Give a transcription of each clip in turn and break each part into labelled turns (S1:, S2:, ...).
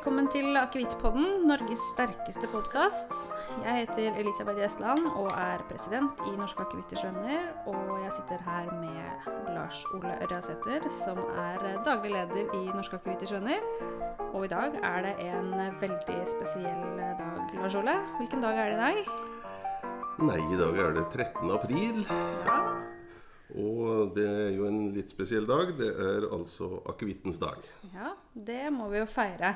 S1: velkommen til Akevittpodden, Norges sterkeste podkast. Jeg heter Elisabeth Gjesland og er president i Norske Akevitters Venner. Og jeg sitter her med Lars Ole Ørjasæter, som er daglig leder i Norske Akevitters Venner. Og i dag er det en veldig spesiell dag, Lars Ole. Hvilken dag er det i dag?
S2: Nei, i dag er det 13. april.
S1: Ja.
S2: Og det er jo en litt spesiell dag. Det er altså akevittens dag.
S1: ja, det må vi jo feire.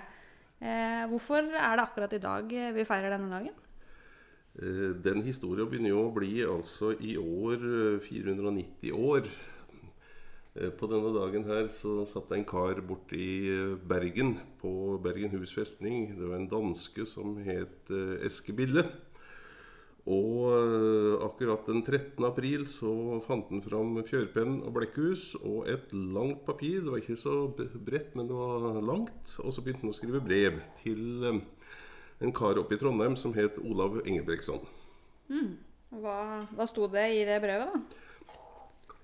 S1: Eh, hvorfor er det akkurat i dag vi feirer denne dagen?
S2: Eh, Den historien begynner jo å bli altså i år eh, 490 år. Eh, På denne dagen her så satt det en kar borte i eh, Bergen, på Bergenhus festning. Det var en danske som het eh, Eske Bille. Og eh, akkurat den 13. april så fant han fram fjørpenn og blekkhus og et langt papir. Det var ikke så bredt, men det var langt. Og så begynte han å skrive brev til eh, en kar oppe i Trondheim som het Olav Engelbrektsson.
S1: Hva, hva sto det i det brevet, da?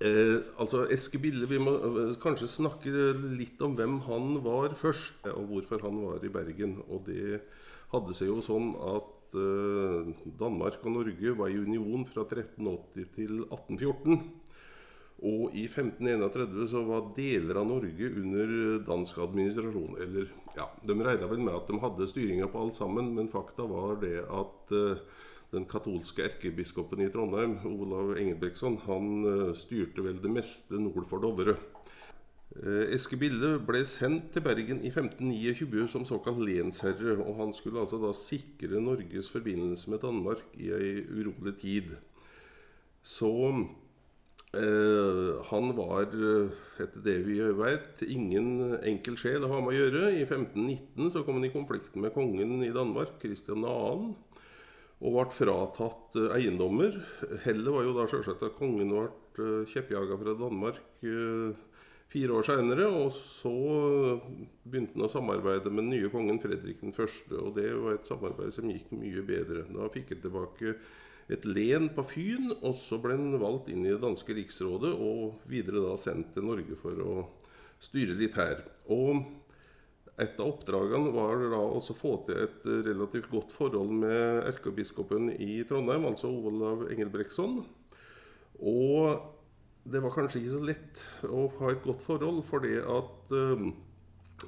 S2: Eh, altså Eske Bille, Vi må eh, kanskje snakke litt om hvem han var først, og hvorfor han var i Bergen. Og det hadde seg jo sånn at eh, Danmark og Norge var i union fra 1380 til 1814. Og i 1531 så var deler av Norge under dansk administrasjon. Eller ja, de regna vel med at de hadde styringa på alt sammen, men fakta var det at eh, den katolske erkebiskopen i Trondheim, Olav Engelbrektsson, han eh, styrte vel det meste nord for Dovre. Eh, Eske Bille ble sendt til Bergen i 1529 som såkalt lensherre, og han skulle altså da sikre Norges forbindelse med Danmark i ei urolig tid. Så eh, han var, eh, etter det vi vet, ingen enkel sjel å ha med å gjøre. I 1519 så kom han i konflikt med kongen i Danmark, Kristian 2., og ble fratatt eh, eiendommer. Hellet var jo da selvsagt at kongen ble kjeppjaga fra Danmark eh, fire år seinere. Og så begynte han å samarbeide med den nye kongen Fredrik 1., og det var et samarbeid som gikk mye bedre. Da fikk han tilbake et len på Fyn, og så ble han valgt inn i det danske riksrådet og videre da sendt til Norge for å styre litt her. Og et av oppdragene var da å få til et relativt godt forhold med erkebiskopen i Trondheim, altså Olav Engelbrektsson. Og det var kanskje ikke så lett å ha et godt forhold, fordi at eh,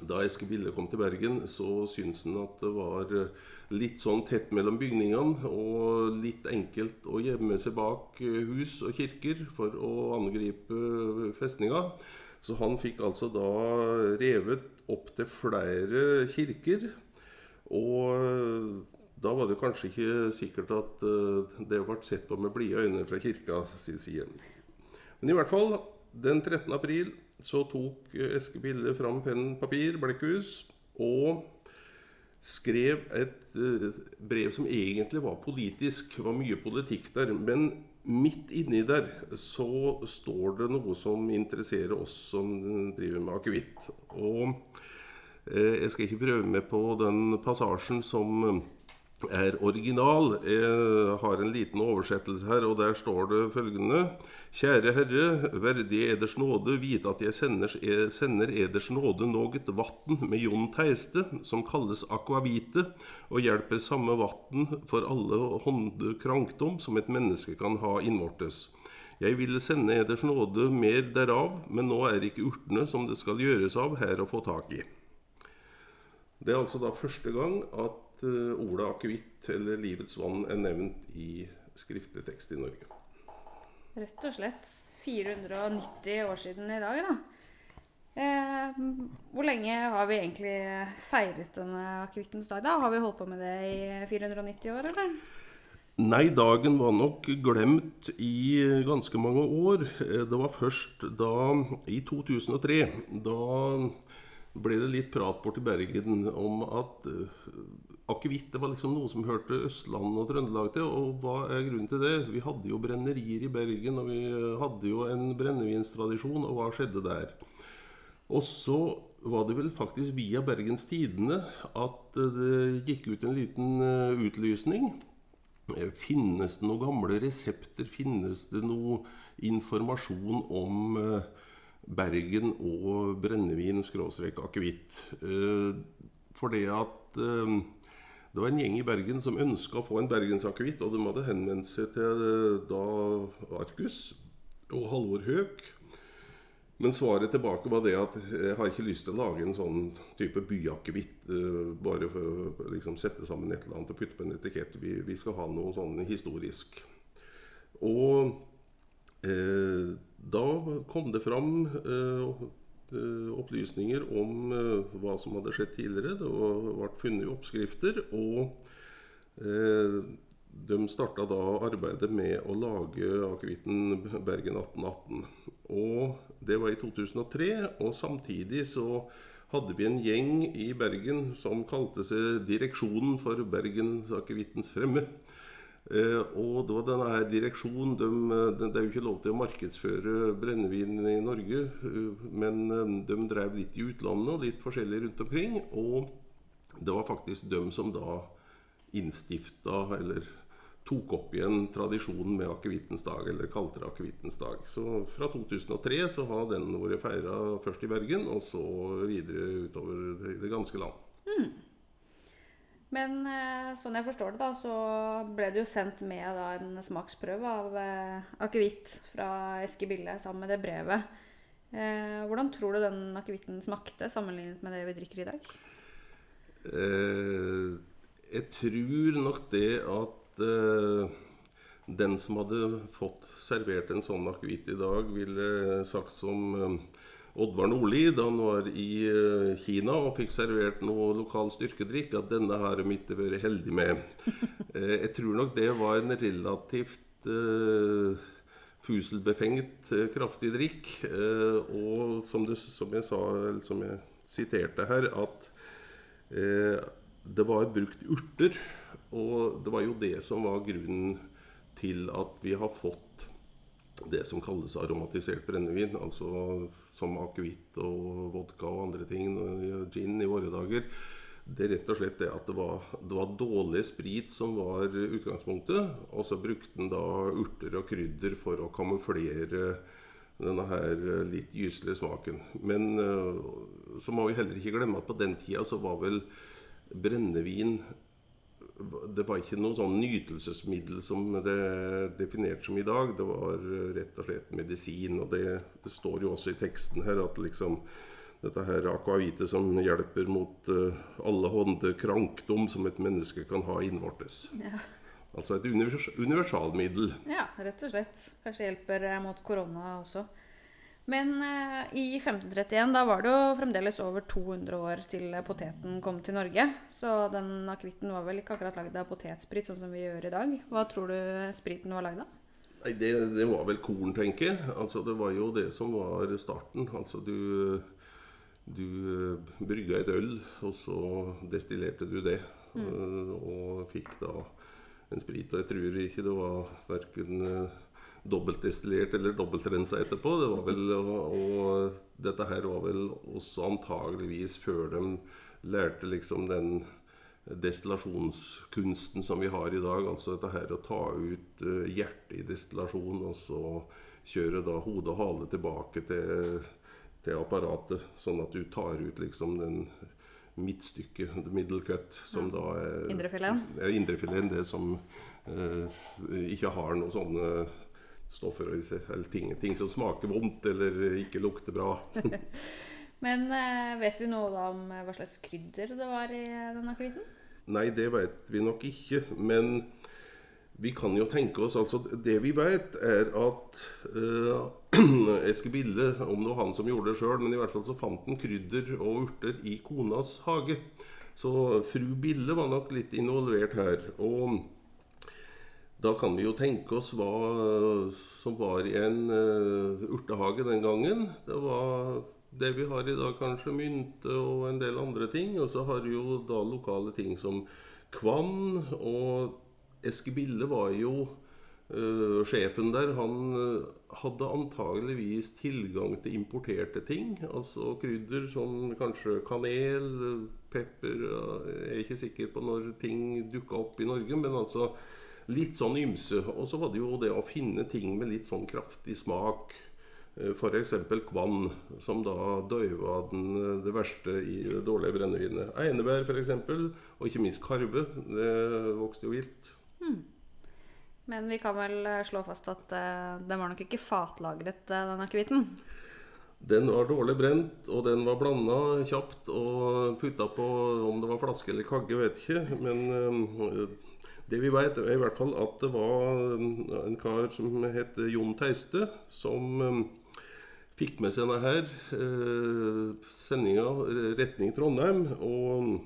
S2: da Eske Bille kom til Bergen, så syntes han at det var eh, litt sånn tett mellom bygningene og litt enkelt å gjemme seg bak eh, hus og kirker for å angripe festninga. Så han fikk altså da revet opp til flere kirker. Og da var det kanskje ikke sikkert at det ble sett på med blide øyne fra kirka sin side. Men i hvert fall, den 13. april så tok eh, Eske Bille fram penn, papir, blekkhus og skrev et eh, brev som egentlig var politisk. Det var mye politikk der. Men midt inni der så står det noe som interesserer oss som driver med akevitt. Og eh, jeg skal ikke prøve meg på den passasjen som er original. Jeg har en liten oversettelse her, og der står det følgende Kjære Herre, verdige eders nåde, vite at jeg sender, sender eders nåde noget vatn med Jon Teiste, som kalles akvavite, og hjelper samme vatn for alle hånde krankdom som et menneske kan ha innvortes. Jeg ville sende eders nåde mer derav, men nå er ikke urtene som det skal gjøres av, her å få tak i. Det er altså da første gang at uh, ordet akevitt, eller livets vann, er nevnt i skriftlig tekst i Norge.
S1: Rett og slett 490 år siden i dag, da. Eh, hvor lenge har vi egentlig feiret denne akevittens dag? da? Har vi holdt på med det i 490 år, eller?
S2: Nei, dagen var nok glemt i ganske mange år. Eh, Det var først da, i 2003, da ble det litt prat borti Bergen om at uh, akevitt var liksom noe som hørte Østland og Trøndelag til. Og hva er grunnen til det? Vi hadde jo brennerier i Bergen, og vi hadde jo en brennevinstradisjon, og hva skjedde der? Og så var det vel faktisk via Bergens Tidende at eh, det gikk ut en liten eh, utlysning. Finnes det noen gamle resepter? Finnes det noe informasjon om eh, Bergen og brennevin skråstrek akevitt? For det at eh, det var en gjeng i Bergen som ønska å få en bergensakevitt, og de hadde henvendt seg til eh, da Arcus og Halvor Høek. Men svaret tilbake var det at jeg har ikke lyst til å lage en sånn type byakevitt. eh, bare for å liksom, sette sammen et eller annet og putte på en etikett. Vi, skal ha noe sånn historisk. Og eh, da kom det fram eh, eh, opplysninger om eh, hva som hadde skjedd tidligere. Det ble funnet oppskrifter. Og eh, de starta da arbeidet med å lage akevitten Bergen 1818. Og det var i 2003. Og samtidig så hadde vi en gjeng i Bergen som kalte seg Direksjonen for Bergensakevittens fremme. Eh, og det var denne her direksjonen de, de, Det er jo ikke lov til å markedsføre brennevin i Norge, eh, men eh, de drev litt i utlandet og litt forskjellig rundt omkring. Og det var faktisk dem som da innstifta, eller tok opp igjen tradisjonen med akevittens dag, eller kalte det akevittens dag. Så fra 2003 så har den vært feira først i Bergen, og så videre utover det, ganske land.
S1: Men eh, sånn jeg forstår det, da, så ble det jo sendt med da, en smaksprøve av eh, akevitt fra Eske Bille sammen med det brevet. Eh, hvordan tror du den akevitten smakte sammenlignet med det vi drikker i dag?
S2: Eh, jeg tror nok det at eh, den som hadde fått servert en sånn akevitt i dag, ville sagt som eh, Oddvar Nordli da han var i eh, Kina og fikk servert noe lokal styrkedrikk, at denne har de ikke vært heldig med. Eh, jeg tror nok det var en relativt eh, fuselbefengt kraftig drikk. Og som, det, som jeg sa, som jeg siterte her, at det var brukt urter. Og det var jo det som var grunnen til at vi har fått det som kalles aromatisert brennevin, altså som akevitt og vodka og andre ting, gin i våre dager. Det er rett og slett det at det var, det var dårlig sprit som var utgangspunktet. Og så brukte en da urter og krydder for å kamuflere denne her litt gyslige smaken. Men eh, så må vi heller ikke glemme at på den tida så var vel brennevin det var ikke noe sånn nytelsesmiddel som det er definert som i dag. Det var rett og slett medisin. Og det, det står jo også i teksten her at liksom dette her akvavite som hjelper mot uh, alle hånde krankdom som et menneske kan ha innvortes.
S1: Ja.
S2: Altså et univers universalmiddel.
S1: ja, rett og slett. Kanskje hjelper eh, mot korona også. Men eh, i 1531 da var det jo fremdeles over 200 år til poteten kom til Norge. Så den akevitten var vel ikke akkurat lagd av potetsprit, sånn som vi gjør i dag. Hva tror du spriten var lagd av?
S2: Nei, det, det var vel korn, tenker jeg. Altså, det var jo det som var starten. Altså, du, du eh, brygga et øl, og så destillerte du det. Mm. Og fikk da en sprit. Og jeg tror ikke det var verken eh, dobbeltdestillert eller dobbeltrensa etterpå. Det var vel, og, og dette her var vel også antageligvis før de lærte liksom den destillasjonskunsten som vi har i dag. Altså dette her å ta ut eh, hjertet i destillasjon, og så kjøre da hode og hale tilbake til, til apparatet. Sånn at du tar ut liksom den midtstykket, middle cut, som da er
S1: Indrefileten?
S2: Ja, indrefileten. Det som eh, ikke har noe sånne stoffer eller ting, ting som smaker vondt eller ikke lukter bra.
S1: Men eh, vet vi noe om eh, hva slags krydder det var i denne akevitten?
S2: Nei, det vet vi nok ikke. Men vi kan jo tenke oss altså Det vi vet, er at uh, Eske Bille, om det var han som gjorde det sjøl, men i hvert fall så fant han krydder og urter i konas hage. Så fru Bille var nok litt involvert her. Og da kan vi jo tenke oss hva som var i en uh, urtehage den gangen. Det var det vi har i dag, kanskje mynte og en del andre ting. Og så har vi jo da lokale ting som Kvann. Og Eske Bille var jo uh, sjefen der. Han uh, hadde antageligvis tilgang til importerte ting. Altså krydder som kanskje kanel, pepper Jeg er ikke sikker på når ting dukka opp i Norge, men altså litt sånn ymse. Og så var det jo det å finne ting med litt sånn kraftig smak. F.eks. kvann, som da døyva den, det verste i det dårlige brennevinet. Einebær f.eks., og ikke minst karve. Det vokste jo vilt.
S1: Men vi kan vel eh, slå fast at uh, den var nok ikke fatlagret, eh, den akevitten.
S2: Den var dårlig brent, og den var blanda kjapt og putta på om det var flaske eller kagge, vet ikke. Men eh, det vi vet, er i hvert fall at det var en kar som het Jon Teiste, som eh, fikk med seg denne her eh, sendinga retning Trondheim. Og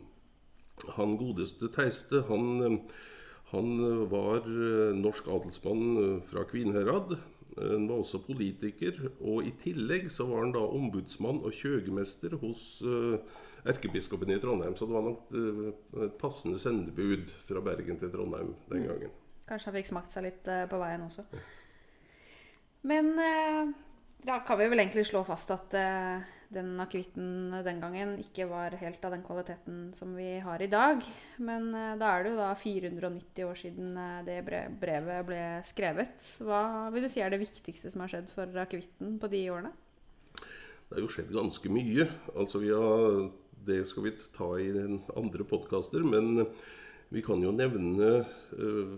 S2: han godeste Teiste, han, han var eh, norsk adelsmann eh, fra Kvinnherad. Han var også politiker, og i tillegg så var han da ombudsmann og kjøgemester hos eh, erkebiskopen i Trondheim. Så det var nok eh, et passende sendebud fra Bergen til Trondheim den gangen.
S1: Kanskje han fikk smakt seg litt eh, på veien også. Men eh, da kan vi vel egentlig slå fast at eh, den akevitten den gangen ikke var helt av den kvaliteten som vi har i dag. Men eh, da er det jo da 490 år siden eh, det brevet ble skrevet. Hva vil du si er det viktigste som har skjedd for akevitten på de årene?
S2: Det har jo skjedd ganske mye. Altså har, Det skal vi ta i andre podkaster, men vi kan jo nevne eh,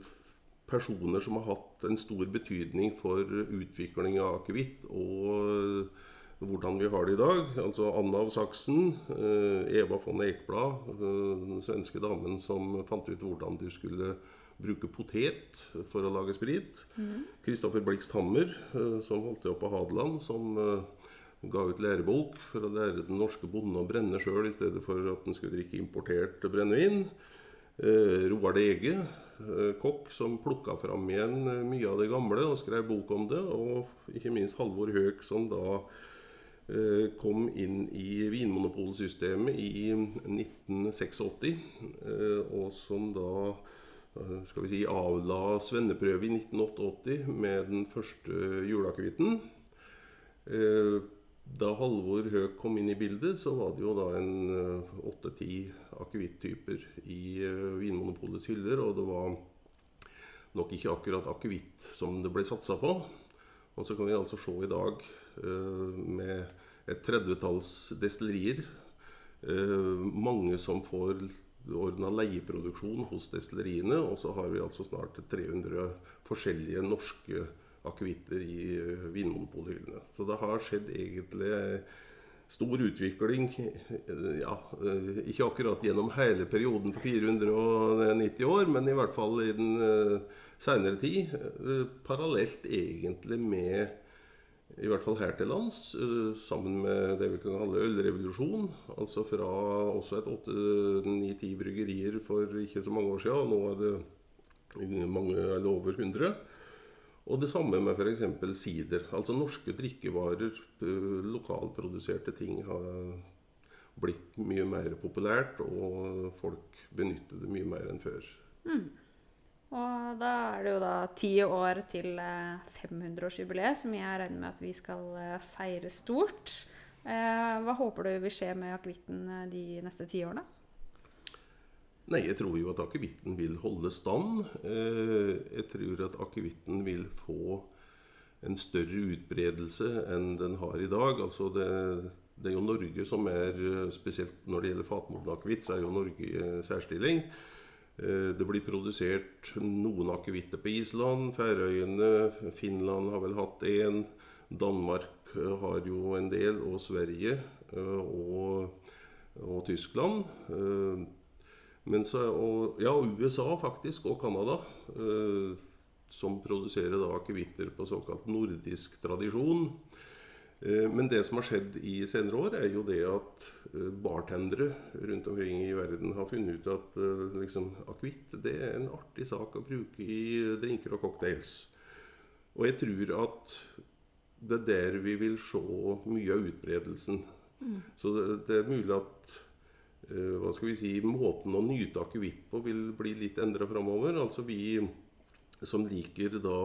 S2: personer som har hatt en stor betydning for utvikling av akevitt og hvordan vi har det i dag. Altså Anna av Saksen, eh, Eva von Ekblad, eh, den svenske damen som fant ut hvordan du skulle bruke potet for å lage sprit. Kristoffer Blikst Hammer, eh, som holdt til på Hadeland, som ga ut lærebok for å lære den norske bonden å brenne sjøl i stedet for at den skulle drikke importert brennevin. Roar Dege, kokk, som plukka fram igjen mye av det gamle og skrev bok om det. Og ikke minst Halvor Høek, som da kom inn i vinmonopolsystemet i 1986, eh, og som da eh, skal vi si, avla svenneprøve i 1988 med den første juleakevitten. Eh, Da Halvor Høek kom inn i bildet, så var det jo da en åtte-ti akevitttyper i eh, Vinmonopolets hyller. Og det var nok ikke akkurat akevitt som det ble satsa på. Og så kan vi altså se i dag eh, med et tredvetalls destillerier. Eh, mange som får ordna leieproduksjon hos destilleriene. Og så har vi altså snart 300 forskjellige norske akevitter i eh, vinmonopolhyllene. Så det har skjedd egentlig stor utvikling. eh, Ja, eh, ikke akkurat gjennom hele perioden på 490 år, men i hvert fall i den seinere tid. eh, parallelt egentlig med i hvert fall her til lands, eh, sammen med det vi kan kalle ølrevolusjon. Altså fra også et åtte-ni-ti bryggerier for ikke så mange år siden. Og nå er det mange, eller over 100. Og det samme med f.eks. sider. Altså norske drikkevarer, eh, lokalproduserte ting, har blitt mye mer populært, og folk benytter det mye mer enn før.
S1: Og da er det jo da ti år til eh, 500-årsjubileet, som jeg regner med at vi skal eh, feire stort. Eh, Hva håper du vil skje med akevitten eh, de neste ti årene?
S2: Nei, jeg tror jo at akevitten vil holde stand. Eh, Jeg tror at akevitten vil få en større utbredelse enn den har i dag. Altså det, det er jo Norge som er eh, Spesielt når det gjelder fatmoden akevitt, så er jo Norge i eh, særstilling. Eh, Det blir produsert noen akevitter på Island, Færøyene, Finland har vel hatt én. Danmark eh, har jo en del, og Sverige eh, og, og Tyskland. Så, og, ja, USA faktisk, og Canada, som produserer da akevitter på såkalt nordisk tradisjon. Eh, Men det som har skjedd i senere år, er jo det at eh, bartendere rundt omkring i verden har funnet ut at eh, liksom, akevitt er en artig sak å bruke i drinker og cocktails. Og jeg tror at det er der vi vil se mye av utbredelsen. Så det, det er mulig at hva skal vi si, måten å nyte akevitt på vil bli litt endra framover. Altså vi som liker da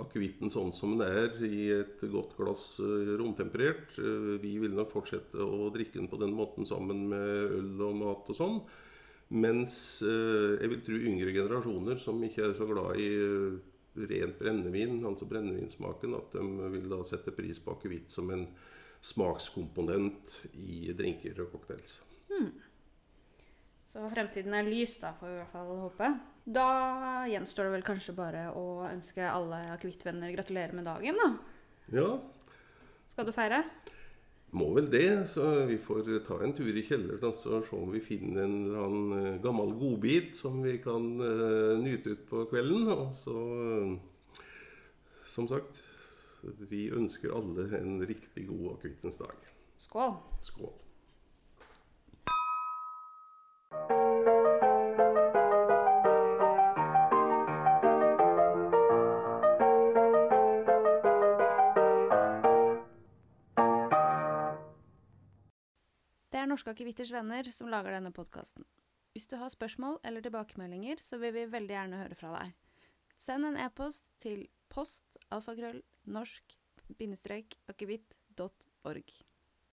S2: akevitten sånn som den er, i et godt glass eh, romtemperert. eh, vi vil nok fortsette å drikke den på den måten sammen med øl og mat og sånn. Mens eh, jeg vil tro yngre generasjoner som ikke er så glad i rent brennevin, altså brennevinsmaken, at de vil da sette pris på akevitt som en smakskomponent i drinker og cocktails.
S1: Så fremtiden er lys, da, får vi i hvert fall håpe. Da gjenstår det vel kanskje bare å ønske alle akevittvenner gratulerer med dagen, da.
S2: Ja,
S1: Skal du feire?
S2: må vel det. Så vi får ta en tur i kjelleren og så se om vi finner en eller annen eh, gammel godbit som vi kan uh, nyte ut på kvelden. Og så, uh, som sagt, vi ønsker alle en riktig god akevittens dag.
S1: Skål.
S2: Skål.
S1: Det er akevitters venner som lager denne podkasten. Hvis du har spørsmål eller tilbakemeldinger, så vil vi veldig gjerne høre fra deg. Send en e-post til post alfakrøll norsk-akevitt.org.